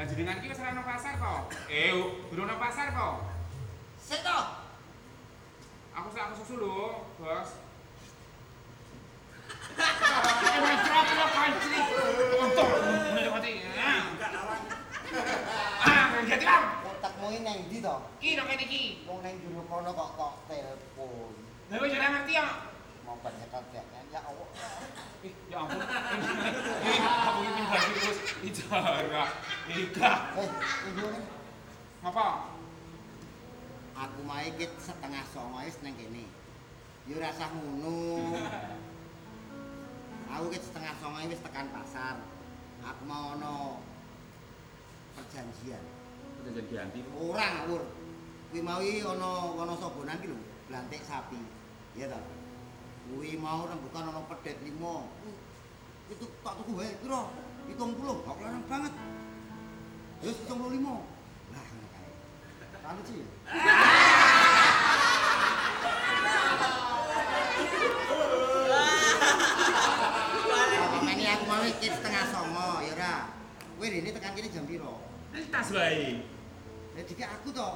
Lah jenengan iki wis ora nang pasar to? Eh, durung nang pasar to? Sik to. Aku sik aku susu lho, Bos. Emang cerapa kancri. Untuk mulai mati. Ah, ganti bang. Otakmu iki nang ndi to? Ki dong kene iki. Wong nang jero kono kok kok telepon. Lah wis ora ngerti ya. Mau banyak kakek ya Allah. Ih, ya ampun. Ih, aku iki bagi terus ijarah. Ika. Eh, ibu nih. Ngapa? Aku mae kit setengah songo wis nang kene. Yo ora usah ngono. Aku kit setengah songo wis tekan pasar. Aku mau ono perjanjian. Perjanjian ganti. Ora ngawur. Kuwi mau iki ana ana sobonan lho, blantik sapi. Iya ta? Kuwi mau rembukan ana pedet 5. Itu tak tuku wae piro? 70. Kok larang banget. Wis 75. Lah ngono kae. Anu sih. Pamane aku mau iki setengah songo ya ora. Kowe rene tekan kene jam piro? Ini tas wae. Ya dikek aku to.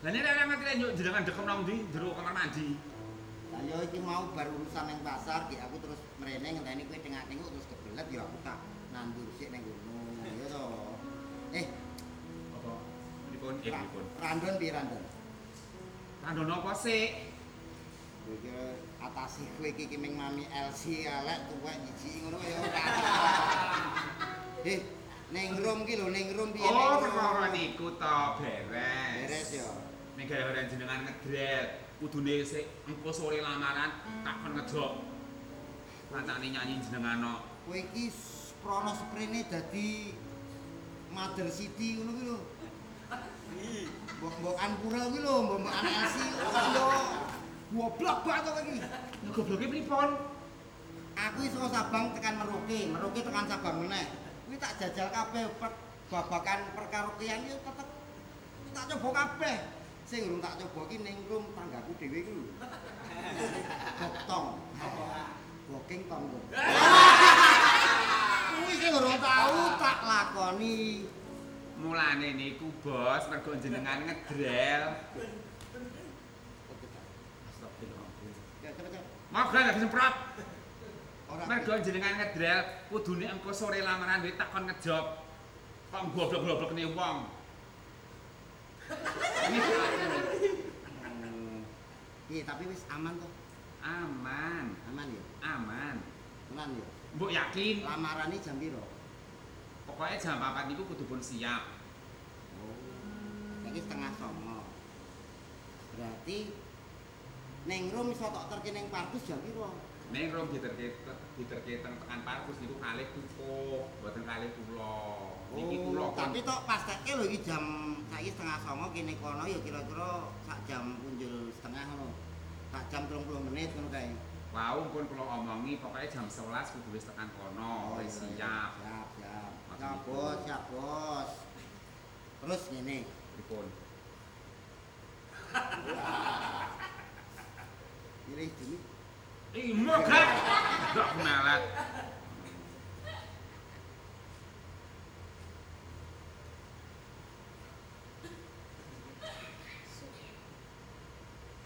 Lah ini ora ngerti lek njuk jenengan dekem nang ndi? Jero kamar mandi. Lah ya iki mau baru urusan ning pasar, ki aku terus mrene ngenteni kowe tengah-tengok terus kebelet ya aku tak nandur sik ning kono. Ya to. Eh, Apa? Pripun? Eh, pripun? Randon piye Randon? Kandono apa sih? Kowe iki atasi kowe iki kiming mami LC elek tuwek jijik ngono ya ora. Eh, ning rum ki lho, ning rum piye? Oh, ning perkara niku to beres. Beres ya. Ning gara-gara jenengan ngedret, kudune sik engko sore lamaran takon ngejok. Kancane nyanyi jenengan no. Kowe iki prono sprene dadi Mother City ngono ki lho. Mbok-mbokan pura ki lho, mbok-mbokan LC. Yo goblok banget kok iki. Gobloke pripun? Aku iso Sabang tekan Merauke, Merauke tekan Sabang meneh. Kuwi tak jajal kabeh babakan perkaraokean iki tetep tak coba kabeh. Sing urung tak coba ki ning rum tanggaku dhewe iki lho. Boktong. Booking tonggo. Kuwi sing urung tau tak lakoni. Mulane niku bos mergo jenengan ngedrel. Kira-kira Mau gak ora Mergo jenengan ngedrel kudune engko sore lamaran duwe takon ngejob. Kok goblok-goblokne wong. Iya, tapi wis aman toh. Aman, Aman ya. aman. Tenan ya. Mbok yakin? Lamarane jam piro? Pokoknya jam 4 niku kudu pun siap. Oh. Saiki setengah songo. Berarti ning rum iso tok terke ning parkus jam piro? Ning rom diterke diterke teng tekan parkus niku kalih cukup, mboten kalih kula. Niki kula Oh, pun tapi tok pas teke lho iki jam saiki setengah songo kene kono ya kira-kira sak jam punjul setengah ngono. Sak jam 30 menit ngono kae. wau pun kula omongi pokoknya jam 11 kudu wis tekan kono, wis iya, siap. Siap, siap. Siap, bos, siap, bos. Terus ngene. Pripun? Pilih dulu. Ih, moga. Gak melet.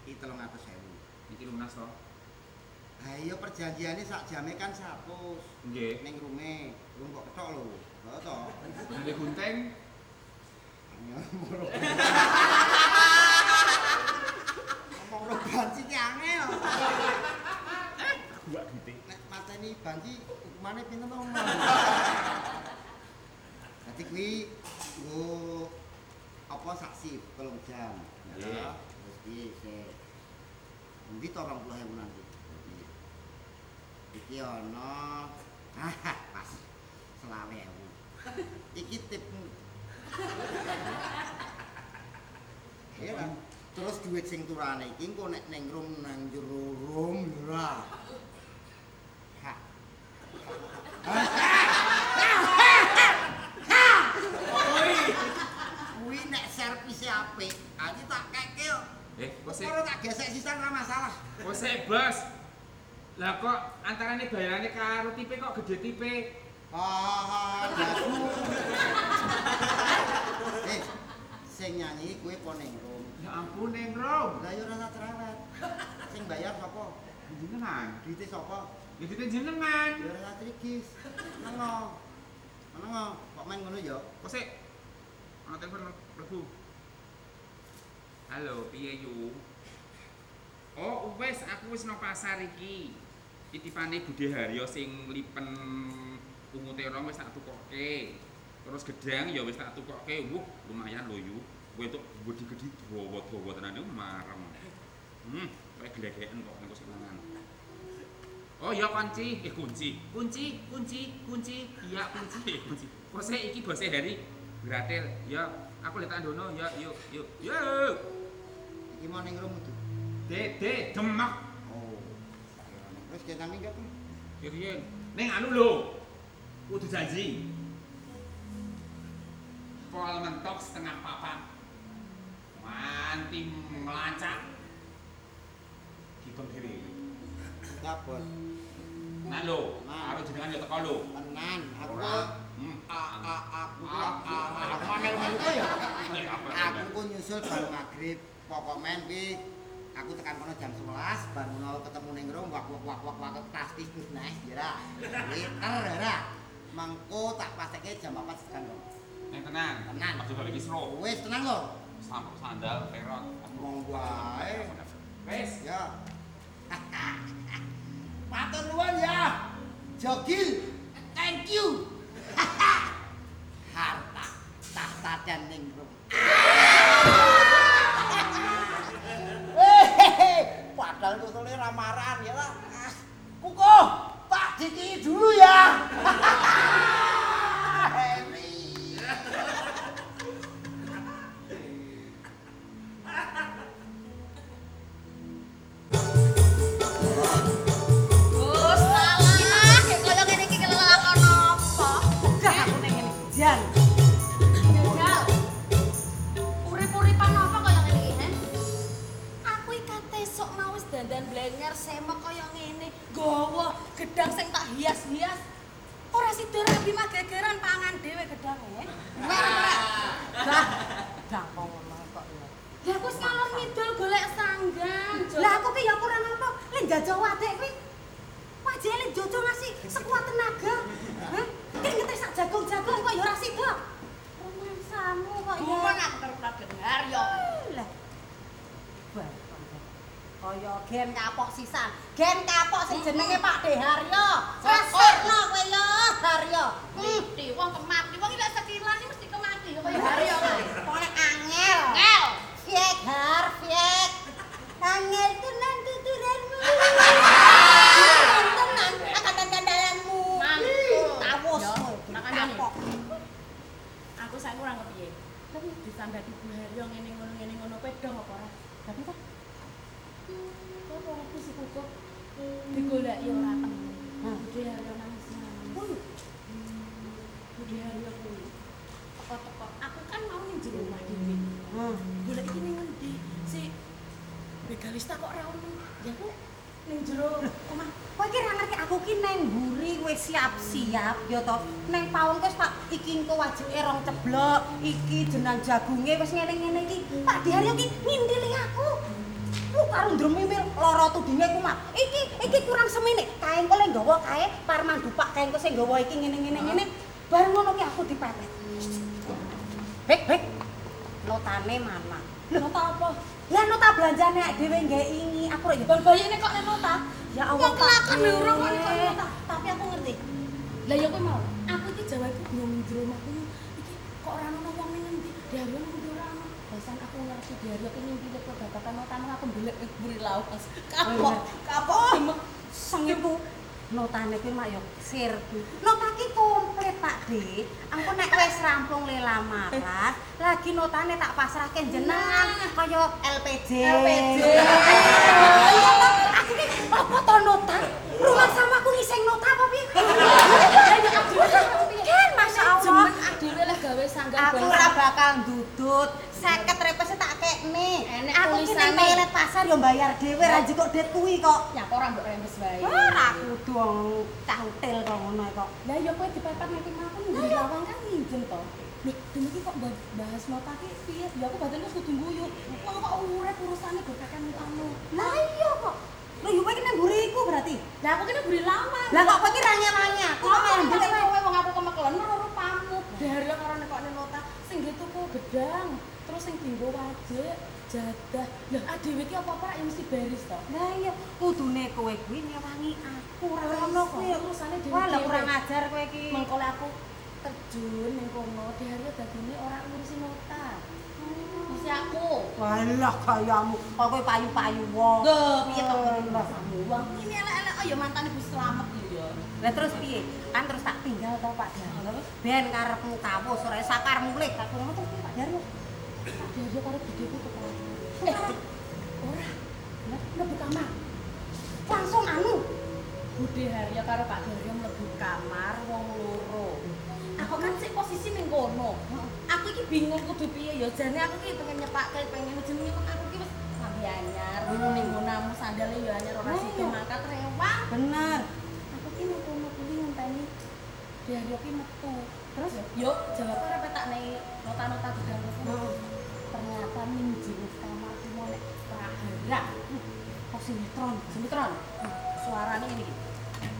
Iki 300.000. Iki lunas to. Ha iya perjanjiane sak jame kan 100. Nggih. Ning rume, rum kok ketok lho. Lho to. Beli gunting. Ngomong banci hukumane pinten to? Dadi kuwi nggo apa saksi telung jam. Ya? Terus piye sik. Endi to 20.000 nanti? Iki ana pas selawe ewu. Iki tipmu. Kan? Terus duit sing turane iki engko nek ning rum nang jero rum ora. Ha. Kuwi nek servise apik, ati tak keke yo. Eh, kok sik Ora ora masalah. kok sik, Bos. Lah kok antarane bayarane karo tipe kok gede tipe? Ah, dasu. Eh, sing nyanyi kuwi po ning. Ya ampun Neng Rom. Lah yo rasa cerewet. Sing bayar sapa? Jenengan. Duite sapa? Ya dite jenengan. Yo rasa trigis. Nengo. Nengo, kok main ngono yo? Kok sik? Ana telepon mlebu. Halo, piye yu? Oh, wis aku wis nang pasar iki. Iki tipane Budhe Haryo sing lipen ungu terong wis tak tukokke. Terus gedang ya wis tak tukokke. Wuh, lumayan lho yu. Kowe entuk gede-gede dawa-dawa tenan iku marem. Hmm, kayak glegeken kok nek sing mangan. Oh iya kunci, eh kunci, kunci, kunci, kunci, iya kunci, kunci. Bose iki bose Heri, gratil, ya aku lihat dono, ya yuk, yuk, yuk. Iki mau ning rum itu. Dede, demak, Oh. Wis kita minggat. kirian. Neng anu lho, kudu janji. Pol mentok setengah papan. Manti melancak. Hitung diri. Dapet. Nah lho, Nah. karo jenengan ya teko lho. Tenan, aku. Hmm. aku a a aku melu-melu ku ya. Aku ku nyusul bar magrib, pokok men ki aku tekan kono jam 11, bar ngono ketemu ning rum wak wak wak wak wak pasti wis naik ya. Liter ya. Mangko tak pastekke jam 4 sekan lho. Neng tenan, Tenan. Aja balik isro. Wis tenang lho. Sampo sandal, perot. Mong wae. Wes, Ya. Matur nuwun ya. Jogil. Thank you. Harta tahta dan ningrum. Hehehe, Ramaran ya lah. Ah, Kuko, tak diki dulu ya. kapok sisan. Gen kapok sing jenenge Pak De Haryo. Sesirno kowe ya, Haryo. Hmm. Mesti wong kemati, wong iki lek sekilan iki mesti kemati kaya Haryo kae. Pokoknya angel. Ngel. Fiek har, fiek. Angel tenan tuturanmu. Tenan akan dandalanmu. Mantul. Tawus Yo, kowe. makanya nih. Kapok. Aku saiki ora kepiye. Tapi ditambah di Bu Haryo ngene ngono ngene ngono kowe dong apa ora? Tapi kok kok aku sih kok digoleki ora temu. Hmm. Bude Haryo nangis nangis. Bude Haryo kuwi. Teko-teko. Aku kan mau ning jero omah dhewe. Hmm. Golek iki ning ngendi? Si Begalista kok ora ono. Ya aku ning jero omah Kowe iki ra ngerti aku ki neng mburi wis siap-siap ya to. Neng paun wis tak iki engko wajuke rong ceblok, iki jenang jagunge wis ngene-ngene iki. Pak Diaryo ki ngindili aku. Lu karo ndremimil lara tudinge ku mah. Iki iki kurang semene. Kae engko le nggawa kae parman dupak kae engko sing nggawa iki ngene-ngene ngene. Bareng ngono ki aku dipepet. Bek bek. Notane mana? nota apa? Lah nota belanjane dhewe nggak ingi. Aku rek Bal bayine kok nek nota? Ya Allah, Wong kelakon lho ora kok nek nota. Tapi aku ngerti. Lah ya kowe mau. Aku iki Jawa iku ning jero omahku. Iki kok ora ono wong ning endi? Diario nang ndi ora ono. Basan aku ngerti diario iki ning ndi kok babakan nota aku mbelek buri lawas. Kapok, kapok. Sengiku notane kuwi mak yo sirku. Nota ki komplit Pak De. Engko nek wis rampung le lamaran, lagi notane tak pasrahke jenengan kaya LPJ. LPJ. Aku ki apa to nota? Rumah sama aku ngising nota apa piye? Kan Masya Allah. Lah gawe sanggar Aku ora bakal dudut. 50 tak kekne. Enek Aku ki tulisane. nang toilet pasar yo bayar dhewe ra kok det kuwi kok. Ya kok ora mbok rembes wae. Ora kudu cah hotel kok ngono kok. Lah ya kowe dipepet nek aku nggo lawang kan minjem to. Loh, dene iki kok bah- bahas nota ki piye? Ya aku badan wis kudu guyu. Wong kok urip urusane go kakek utangmu. Lah iya kok. Lho yo kowe nang mburi iku berarti. Lah aku kene beri lawang. Lah kok kowe ki ra nyemangi aku kok malah Kok ndelok kowe. wong aku kemekelen ora pamu. Dari karo nekokne nota sing gitu tuku gedang, terus sing dinggo wajik, jadah. Lah adewe ki apa-apa ra ya mesti beres to. Lah iya kudune kowe kuwi nyewangi aku ora ngono kuwi. urusane dhewe. Wah, kurang ajar kowe ki. Mengko aku terjun ning kono, Dario dadine ora ngurusi nota. Mesti aku. Walah gayamu kok kowe payu-payu wong. Duh, piye Lah. ngono Wong ini elek-elek oh ya mantan Ibu Slamet lho ya. Lah terus piye? Kan terus tak tinggal to Pak Daryo. Ben karepmu kawus ora sakarmu mulih. Tak kurang terus piye, Dario karo bideku tuh Eh, ora. Lah mlebu kamar. Langsung anu. Bude Harya karo Pak Daryo mlebu kamar wong loro. Aku kan sik posisi ning kono. Aku iki bingung kudu piye ya jane aku ki pengen nyepakke pengen jenenge kok aku ki wis lambi anyar ning gonamu sandale ya anyar ora sido mangkat rewang. Bener. Aku ki ning kono kuwi ngenteni Daryo ki metu. Terus yo jawab ora petak ning nota-nota gedang Heeh. Ternyata ning jero kamar ki mau nek prahara. Kok sinetron. Sinetron. Suarane ngene iki.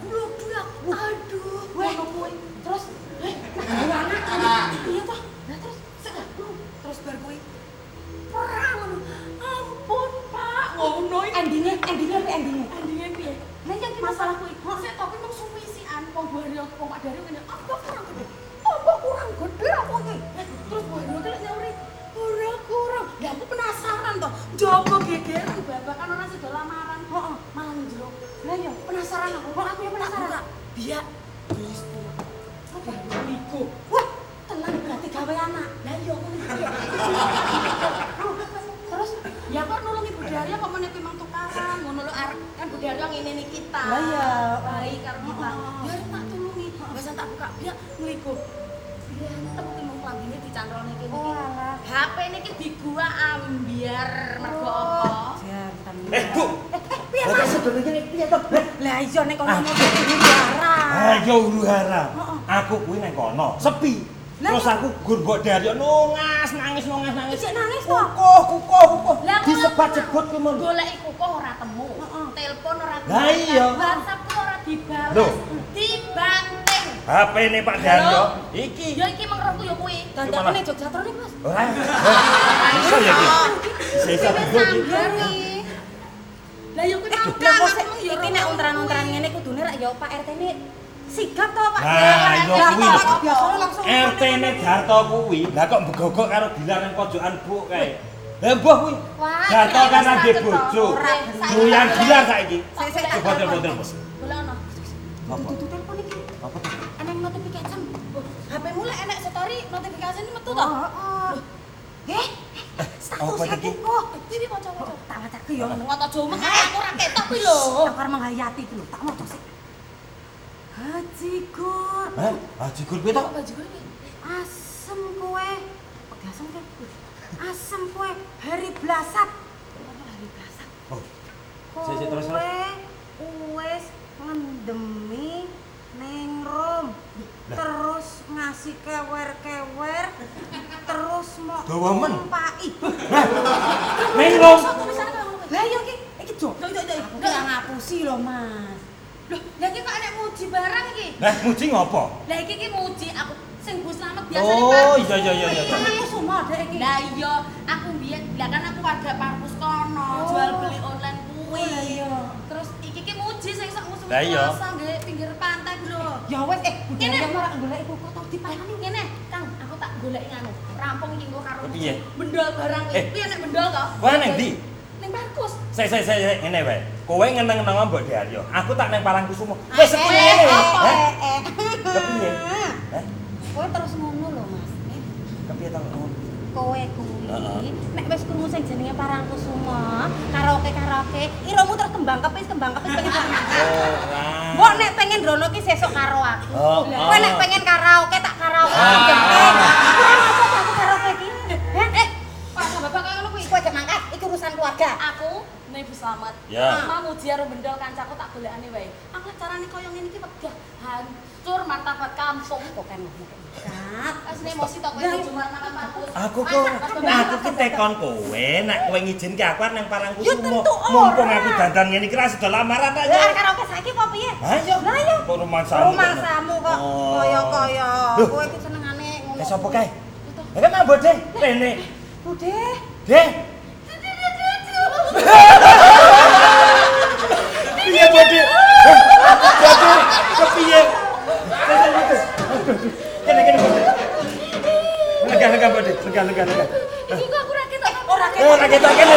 Gluduk. Aduh, ngono kuwi. Terus eh nah anak anak. Iya toh. Nah terus sik terus bar kuwi perang ngono. Ampun, Pak. Ngono iki. Endingnya, endingnya piye endingnya? Endingnya piye? Lah yang Masalah kuwi. Sik tok kuwi mung sumisian wong Buario wong Pak Dario ngene. Apa kurang gede? Kurang gede apa iki? Eh, Terus Buario ki lek nyauri Ora kurang. Ya aku penasaran toh. Jopo gegeran babakan orang sida lamaran. Heeh. Malah ning jero. Lah ya penasaran aku. Kok aku ya penasaran. Biar wis tuwa. Apa iku? Wah, tenang berarti gawe anak. Lah iya aku. Terus ya kok nulungi Bu Daria kok meneh memang tukaran ngono lho arek kan Bu Daria ngene kita. Lah iya. Baik karo kita. Ya tak tulungi. Wes tak buka biar ngeliku. Berantem ki mung klambine dicantolne kene iki. Oh, alah. HP niki di gua ambiar mergo apa? Jantan. Eh, Bu. piye Lah Mas? sebenarnya ini piye to? Lah, Lah iya nek kono mau dilarang. Ayo huru hara. Aku kuwi nang kono, sepi. Lah, Terus aku gur mbok Daryo nungas nangis nungas nangis. Isik nangis to? Kukuh, kukuh, kukuh. Lah kok Disebat-sebut ku men. golek iku kok ora temu. Heeh. Telepon ora Lah iya. WhatsApp kok ora dibalas. HP ne Pak Daryo iki. Ya iki mengroku ya kuwi. Dandakane Jogja terus Mas. Ora. Iso ya iki. Iso Wis dulu iki. Lah ya kuwi mau Lah kok kan iki nek unteran-unteran ngene kudune rak ya Pak RT ini sigap to Pak. Nah, Lah, kuwi. biasane langsung RT ne Darto kuwi, lah kok begogok karo bilar nang pojokan Bu kae. Lah mbah kuwi. Darto kan ade bojo. Ora Doyan gilar saiki. Sik sik tak Coba telepon telepon. Boleh ono. Apa? Dudu telepon iki. Apa notification. HP mu lek enek story notifikasi ini metu to. Heeh. Eh, status Apa iki? aku. Iki kanca-kanca. Tak wacake ya. Kata Jawa mengko aku ra ketok kuwi lho. Takar menghayati iki lho, tak maca sik. Haji Gur. Hah? Haji Gur piye to? Kok baju kuwi? Asem kowe. Kok asem kowe? Asem kowe hari blasat. Hari Blasak. Oh. Sik, terus, terus. Kowe wis ngendemi ning Rom. Lah. Terus ngasih kewer-kewer terus mau Gawa men. numpaki. Ning Rom. Kok tulisane kaya ngono kuwi? Lah iya iki iki yo. Aku yang ngapusi lho, Mas. Loh, lah iki kok enek muji barang iki. Lah muji ngopo? Lah iki ki muji aku sing Bu Slamet biasane Oh, iya iya iya iya. Kan aku semua ada iki. Lah iya, aku biyen lah kan aku warga Parkus kono, Oh. jual beli online kuwi. Oh, iya. Terus iki ki muji sing sak musuh Lah iya. nggih pinggir pantai ku lho. Ya wes eh Kene. budaya ora golek iku kok tau ini ngene, Kang, aku tak goleki nganu. Rampung iki engko karo Piye? bendol barang iki. Eh. Piye nek bendol to? Kowe nang ndi? Ning Parkus. Sik sik sik sik, ngene wae. Kowe ngeneng-ngeneng mbok Daryo. Aku tak nang Parangkusumo. Wis sepi Eh, ngene. apa, Hah? eh, eh. Kepiye? Hah? Kowe terus ngono Kowe kuwi Heeh. nek wis krungu sing jenenge Parangkusumo, karaoke karaoke, iramu terus kembang kepis kembang kepis pengen? Oh. Mbok nek pengen drono ki sesuk karo aku. Oh, Kowe nek oh. pengen karaoke tak karaoke Ah. jempeng. Ya. Mau muji karo bendol kancaku tak golekane wae. Aku carane koyo ngene iki wegah hancur martabat kampung kok kan ngomong. Asline emosi tok kowe cuma kampus. Aku kok aku ki tekon kowe nek kowe ngizinke aku arep nang parangku Ya sumo. Mumpung aku dandan ngene iki ra sedo lamaran tak Lah yo. karaoke saiki apa piye? Ha yo. Lah yo. Kok rumah samu. Rumah samu kok Oh. kaya-kaya. Kowe iki senengane ngono. Eh sapa kae? Eh kan mbok deh, rene. Bude. Deh. Piye bode? Bode kepiye? Kene kene bode. Lega lega bode, lega lega lega. Iki kok aku ra ketok. Ora Eh ora ketok kene.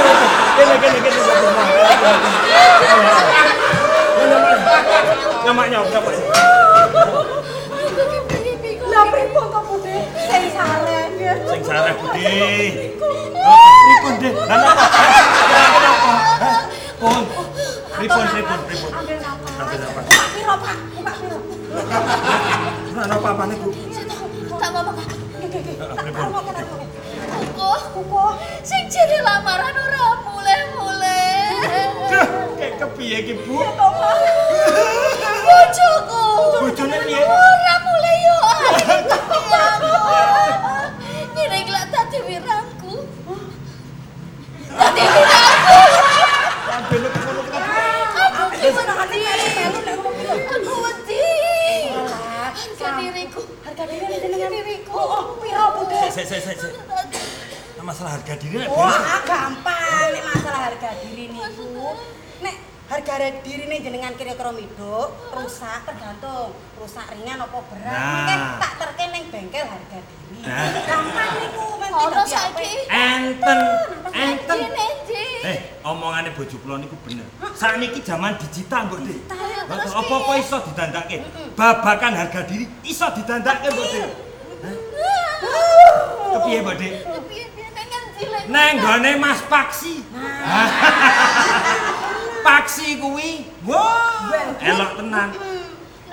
Kene kene kene bode. Nyamaknya, nyamaknya. Lah pripun kok Bude? Sing ya. Sing sareh budi. Pripun deh? Lah napa? Kenapa? Pun. Pripun pripun pripun. Ambil. Buka piro, Pak? Buka piro? Lah napa apa niku? Tak apa-apa. Pripun? taruhke, taruhke. Kuku, Kuku. sing jere lamaran ora mulai-mulai. Kayak kepiye iki, Bu? Bojoku. Bojone piye? Ora Bude? Sik sik Masalah harga diri nek Wah, beres. gampang nek masalah harga diri niku. Nek harga diri nih jenengan kira-kira miduk, rusak tergantung rusak ringan apa berat. Nah. Mungkin tak terke ning bengkel harga diri. Nah. Gampang niku men tidak saiki. Enten, enten. Eh, omongane bojo kula niku bener. Sakniki zaman digital, Mbok Dik. Apa-apa iso didandake. Babakan harga diri iso didandake, Mbok Dik. Kepiye, Mbok Dik? Piye-piye nang ngendi lek? Neng gone Mas Paksi. Paksi kuwi, wah, elok tenan.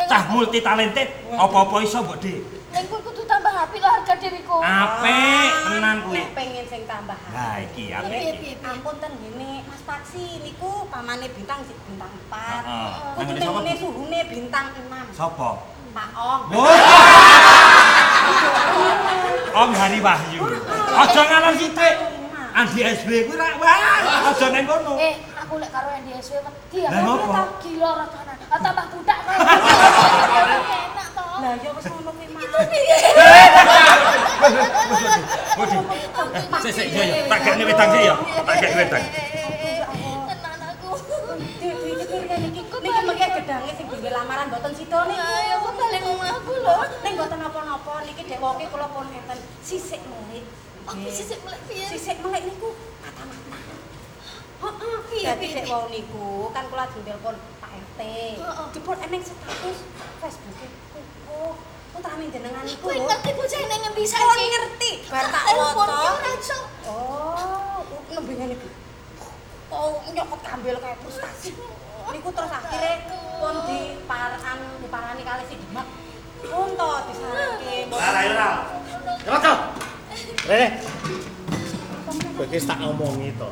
Cah multi talented, apa-apa iso Mbok Dik. Ning kuwi kudu tambah apik lah harga diriku. Apik tenan kuwi. Nek pengen sing tambah. Nah, iki apik Piye? Ampun ten ngene Mas Paksi niku pamane bintang bintang 4. Heeh. Kudu ngene sapa? ngene Bu? suhune bintang 6. Sapa? Pak Ong. Om Hari Wahyu. Aja ngalon sithik. Andi SB kuwi ra wah, aja nang kono. Eh, aku lek karo NDSW wedi ya. Lah, ngopo? Gila. Ah, tambah budak kok. Enak to. Lah ya wis ngono kuwi Mas. Waduh. Sik sik iya ya, tak gekne wedang sik ya. Tak gekne wedang. Tenan aku. Dipikir niki niki mengke gedange sing lamaran mboten sida niku. Kok balik omahku lho. Ning mboten napa-napa niki dek woke kula pun ngeten sisik melik. Aku sisik melek piye? Sisik melik niku mata-mata. Heeh, Piye, piye? dek wau niku kan kula ditelepon Pak RT. Jebul eneng status Facebook-e kuku. Putrane jenengan niku lho. ngerti bocah nang ngendi Pun saiki? ngerti bar tak iso. Oh, nembe ngene iki. Oh, nyokot kambil kayak frustasi. Niku terus akhirnya pun di paran di parani kali si Dimak. Pun to disaranke. Ora ya. Rene. Kowe iki tak omongi to.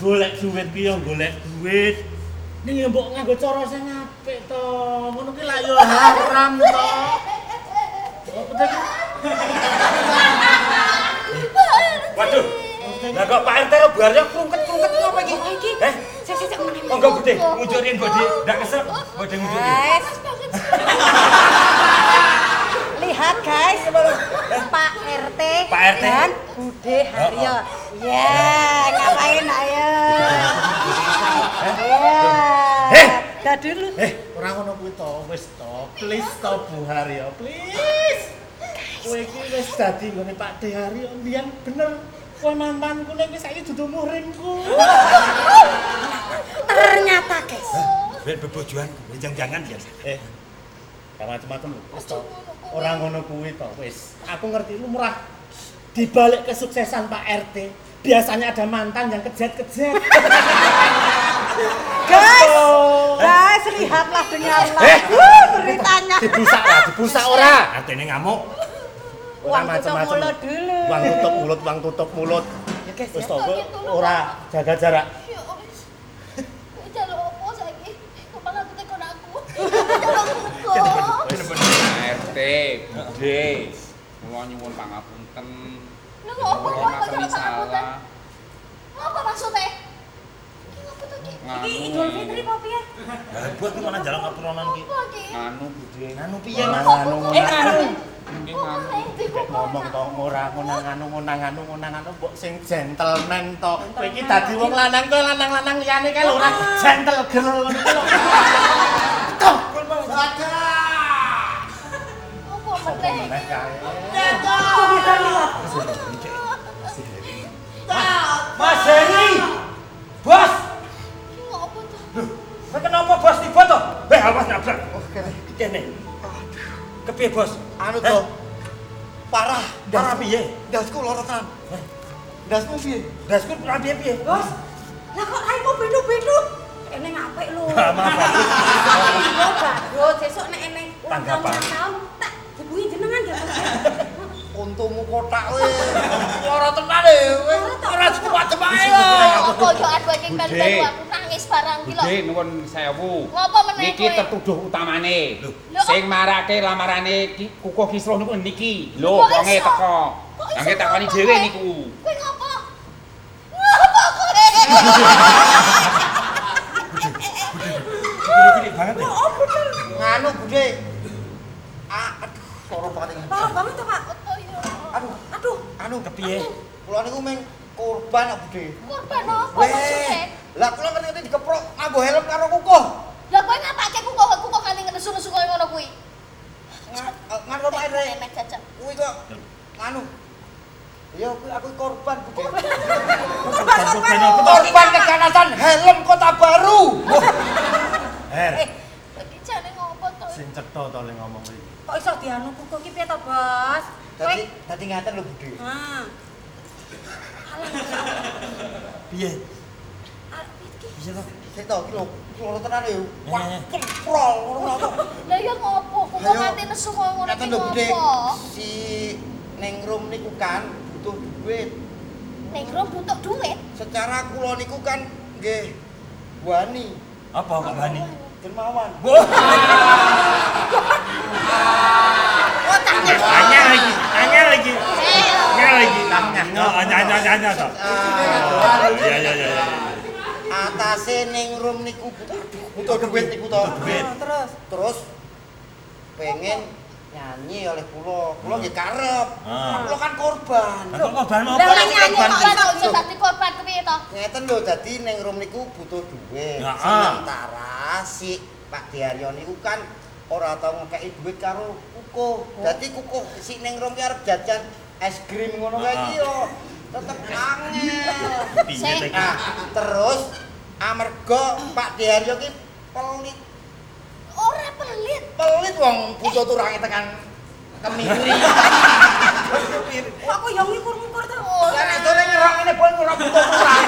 Golek duit ki yo golek duit. Ning mbok nganggo cara sing apik to. Ngono ki lak yo haram to. Ki? Waduh. Lah kok Pak RT ro buarnya krungket-krungket ngopo iki? Iki. Eh, Sik meneh. monggo Bude, ngujurin Bude. Ndak kesel, Bude ngujurin. Guys, lihat guys. Pak RT, Pak RT. dan Bude Haryo. Ya, ngapain ayo? Ya. Eh. Dah dulu. Eh, ora ngono kuwi to, wis to. Please to Bu Haryo, please. Kowe iki wis dadi nggone Pak De Haryo, mbiyen bener. Kowe mantanku nek wis saiki dudu murimku. Ternyata guys. Ben bebojoan, jangan-jangan ya. Eh. Gak macam-macam wis to. Ora ngono kuwi to, wis. Aku ngerti lumrah di balik kesuksesan Pak RT, biasanya ada mantan yang kejet-kejet. Guys, Oh. guys lihatlah dengarlah. Eh. Wuh, beritanya. Dibusak lah, dibusak ora. Artine ngamuk. Uang macam-macam. Mulut dulu. Tutup mulut, wang tutup mulut. Ya guys, wis ya, to gitu, ora jaga jarak. Ya, jaluk opo saiki? Kok malah tekan aku. Jaluk bener RT, BD. Kula nyuwun pangapunten. Lha opo kok jaluk pangapunten? Apa maksudnya? Iki Idul Fitri apa piye? Lah buat malah jalan aturonan iki. Anu budhe. Anu piye Mas? Eh anu. Kok kok ngomong to ora mbok sing gentleman to. Kowe iki dadi wong lanang kowe lanang-lanang liyane kae lho ora gentle girl ngono lho. Toh, kowe mau meneh kae. Kok liwat? Mas Heri. Bos, ngopo to? kowe kenapa bos tiba to? Eh, awas nabrak. Oh, kene. Kene. Kepiye, Bos? Dasmu piye? Dasku ora piye-piye. Bos, lah kok raimu bedu-bedu? Eneng apik lho. Ha, maaf. Iya, bagus. Sesuk nek eneng ulang tahun tahun tak hubungi jenengan ya, Bos. Untumu kotak we. Loro tenan e. Ora sekuat bae lho. Apa yo aku iki kan aku nangis barang iki lho. Bude nuwun sewu. Ngopo meneh Niki tertuduh utamane. Lho, Sing marake lamarane ki kukuh kisruh niku niki. Lho, Kok wonge teko. Kok Angge takoni dhewe niku. Banget ya. Nganu Bude. Ah, aduh, loro banget iki. Parah banget to, Pak. Apa yo? Aduh, Aduh, anu Kepiye? Kula niku meng korban Pak Bude. Korban apa Weh, maksudnya? lah kula ngerti dikeprok nganggo helm karo kukuh. Lah kowe ngapake ku kok ku kok kali ngenesu-nesu koyo ngono kuwi? Nganggo Pak Re. Enek jajak. Kuwi kok nganu. Ya aku korban. Korban apa to? Korban keganasan helm Kota Baru. Her, Iki jane ngopo to? sing cetha to le ngomong iki. kok iso dianu kuku ki piye to, Bos? Dadi dadi ngaten lho Bude. Ah. Piye? Ah, iki Piye to? Sik to iki lho, loro tenan. Wah, Eh. keprol ngono kok. Lah ya ngopo? Ku kok Ayo. nganti nesu koyo ngono Ngaten iki lho Bude. ngopo? Si Neng Rum niku kan butuh duit. Ning ro butuh duit. Secara kula niku kan nggih wani Apa kok bani? dermawan. Anyar lagi, anyar lagi. Eh, Anyar lagi. Oh, anyar anyar anyar to. Ah, Iya iya iya. iya. atase Neng Rum niku butuh butuh duit niku to. Duit. Oh, terus Terus pengen nyanyi oleh kula. Kula nggih karep. Ah. Kula kan korban. Lah kok korban apa? lah, nyanyi kok iso dadi korban kepiye to? Ngeten lho, dadi Neng Rum niku butuh duit. Ya, ah. Sementara si Pak Diaryo niku kan ora tau ngekeki duit karo kukuh. Dadi kukuh si Neng Rum ki arep jajan es krim ngono kae iki yo. Tetep angel. Piye terus amarga Pak Diaryo ki pelit. Ora pelit. Pelit wong butuh turange tekan kemiri. kok aku yo ngukur-ngukur to. Lah nek sore nyerok ngene pun ora butuh turang.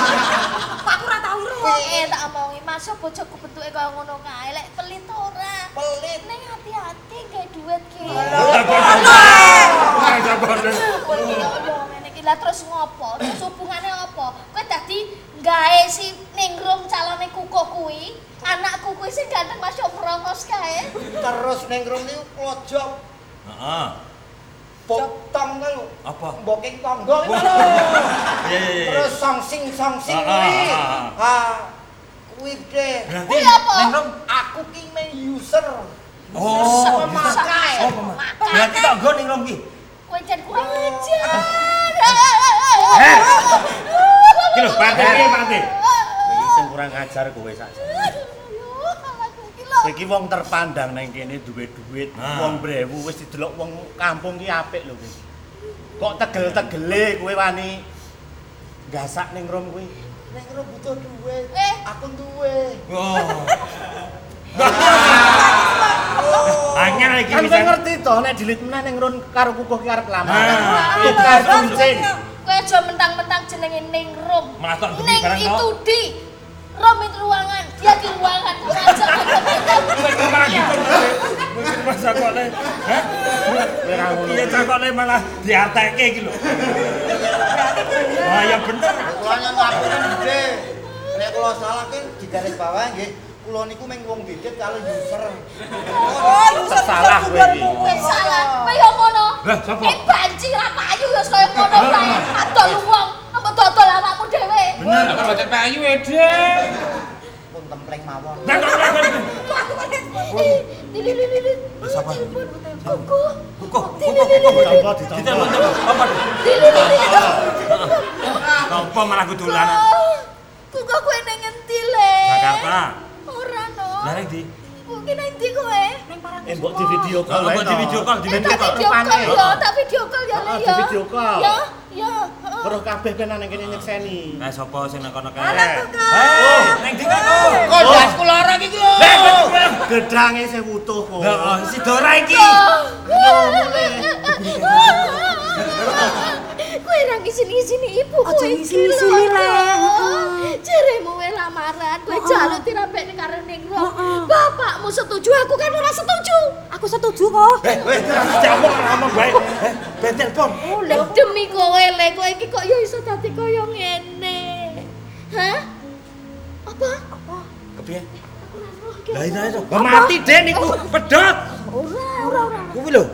Pak aku ora tau ro. Eh tak omongi masuk bojoku bentuke koyo ngono kae. Lek pelit to ora. Pelit. Ning hati-hati gawe duit ki. Ah, lah terus ngopo? Terus hubungane apa? Kowe dadi gawe si Ningrum calone kuku kuwi, anakku kuwi sing ganteng masuk merongos kae. Terus Neng Rum niku klojok Heeh. potong kan. Apa? Mboking tonggo itu lho. Iya iya iya. Terus songsing songsing Ah, kuwi. ah, ah, Ha. Kuwi deh. Berarti Kuwi apa? Neng Rom Aku ki main user. Oh, pemakai. Oh, pemakai. Berarti tak ning Rom ki. Kowe jan kurang ajar. Her. Iki lho, Pak Teh, Pak. Iki sing kurang ajar kowe saja. Kowe iki wong terpandang nang kene duwe-duit, wong brewu wis didelok wong kampung ki apik lho kowe. Kok tegel-tegele kowe wani gasak ning Rom kuwi. Neng Rum butuh duit. Eh. Aku duwe. Oh. Oh. Anyar iki Kan kowe ngerti to nek dilit meneh ning Rum karo kukuh ki arep lamaran. Tukar kuncin. Kowe aja mentang-mentang jenenge tok demi Ning barang itu di Rom itu ruangan, dia di ruangan. Aja masa kok le. Hah? Kowe ra ngono. Iya cakokne malah diarteke iki lho. Ah ya bener. Kula nyen ngapunten gede. Nek kula salah ki digaris bawah nggih Kula niku mung wong dikit kali user. Oh, user Salah kowe iki. Salah, kaya ngono. Lah, sapa? Eh banci ra payu ya kaya ngono kae. Adol wong, apa dodol awakmu dhewe. Bener, apa baca payu ede. Pun templeng mawon. Eh, Lili lili lili. Sapa? Kuku. Kuku, Lili lili lili. Ditampa, ditampa. Apa? Lili. Tampa malah kudulan. Kuku kowe ning endi le? Jakarta. Lah nek ndi? Mungkin endi kowe? Eh mbok di video call Oh, mbok di video call, di Eh, video tak call. video call ya, tak video call ya Oh, di ya. video call. Ya, ya. heeh. Weruh kabeh kena ning kene nyekseni. Nah, sapa sing nang kono kae? Kok. Oh, ning ndi kok? Kok dasku lara iki lho. Gedange sing utuh kok. Heeh, si Dora iki. Kowe ra ngisini-ngisini ibu Aja kowe ngisini-ngisini, Le. Jaremu wae lamaran, kowe jaluk dirambekne karo Ningro. Heeh. Bapakmu setuju, aku kan ora setuju. Aku setuju kok. Eh, weh, jamu ngomong bae. Eh, ben telepon. Oh, Lah demi kowe le, kowe iki kok ya iso dadi kaya ngene. Hah? Apa? Apa? Kepiye? Lah. Lah mati deh niku, pedot. Ora, ora, ora. Kuwi lho,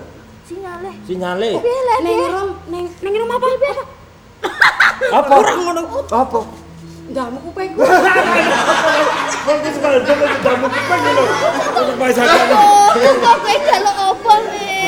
Sinyale. sinyale. Piye le? Neng rom, neng neng rom apa? Apa? Ora ngono. Apa? Ndamu kupingku. Kok wis kalau jamu jamu kuping lho. Untuk bahasa Oh, kok kowe delok apa le?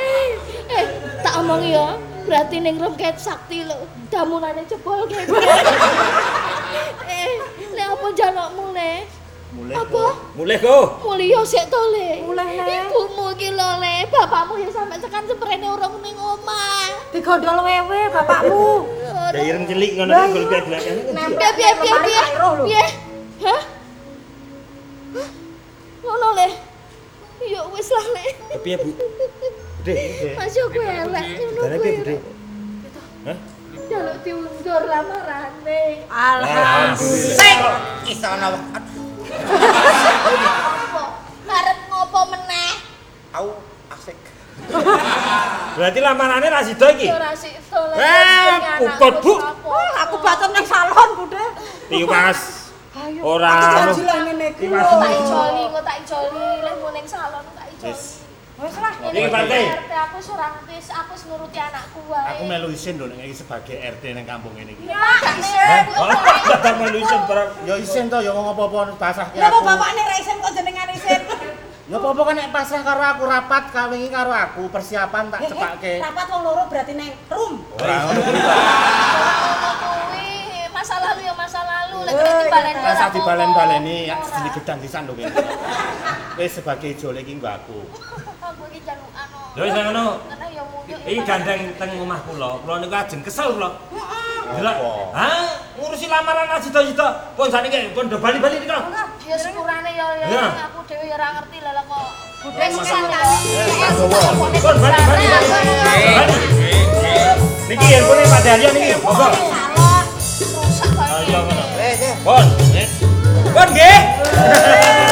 Eh, eh, tak omong ya. Berarti ning rum ket sakti lho. Damunane jebol kene. eh, le apa jalukmu le? Mulai. Apa? Mulai kok. Mulya sik to le. Mulai, Le. Ibumu iki lho le, bapakmu ya sampe tekan seprene urung ning omah. Digondol wewe bapakmu. Ya ireng cilik ngono iki golek-golek. Piye piye piye piye? Piye? Hah? Hah? Ngono le. Ya wis lah le. Kepiye, Bu? Bude. Masuk kowe elek ngono Dane piye, kowe. Hah? Jaluk diundur lamarane. Alhamdulillah. Iso ana Karep ngopo meneh? Au asik. Berarti lamarane ra sida iki. Ora le. Eh, puput, Bu. Aku bacot nang salon, Bude. Tiwas. Ayo. Ora Aku lah ngene iki. Tiwas. Tak ijoli, tak ijoli, lek mau ning salon tak ijoli. Wis. Wis lah. Ini Iki. RT aku ora ngerti, aku nuruti anakku wae. Aku melu isin lho nek iki sebagai RT ning kampung ini iki. Ya, gak isin. Hah? Tak melu isin barang. Ya isin to ya wong apa-apa pasrah Ya kok bapakne ra isin kok jenengan isin. Ya apa-apa kan nek pasrah karo aku rapat kawingi karo aku persiapan tak cepake. Rapat wong loro berarti neng room. Ora ngono kuwi. Kuwi masa lalu ya lek kena dibalen Ora usah dibalen-baleni, ya sini gedang disan lho kene. Wis sebagai jole iki nggo aku. Aku iki jaluk anu. Ya wis ngono. Iki gandeng teng omah kula. Kula niku ajeng kesel kula. Delok. Apa? Hah? Ngurusi lamaran aja sida-sida. Pun sakniki pun do bali-bali niku. ya sepurane ya ya Ya. aku dhewe ya ora ngerti lah kok. Wis Wis kan. Pun bali-bali. Bali. Niki handphone Pak Daryo niki. Monggo. Ayo, eh, eh. Bon. Bon, nggih.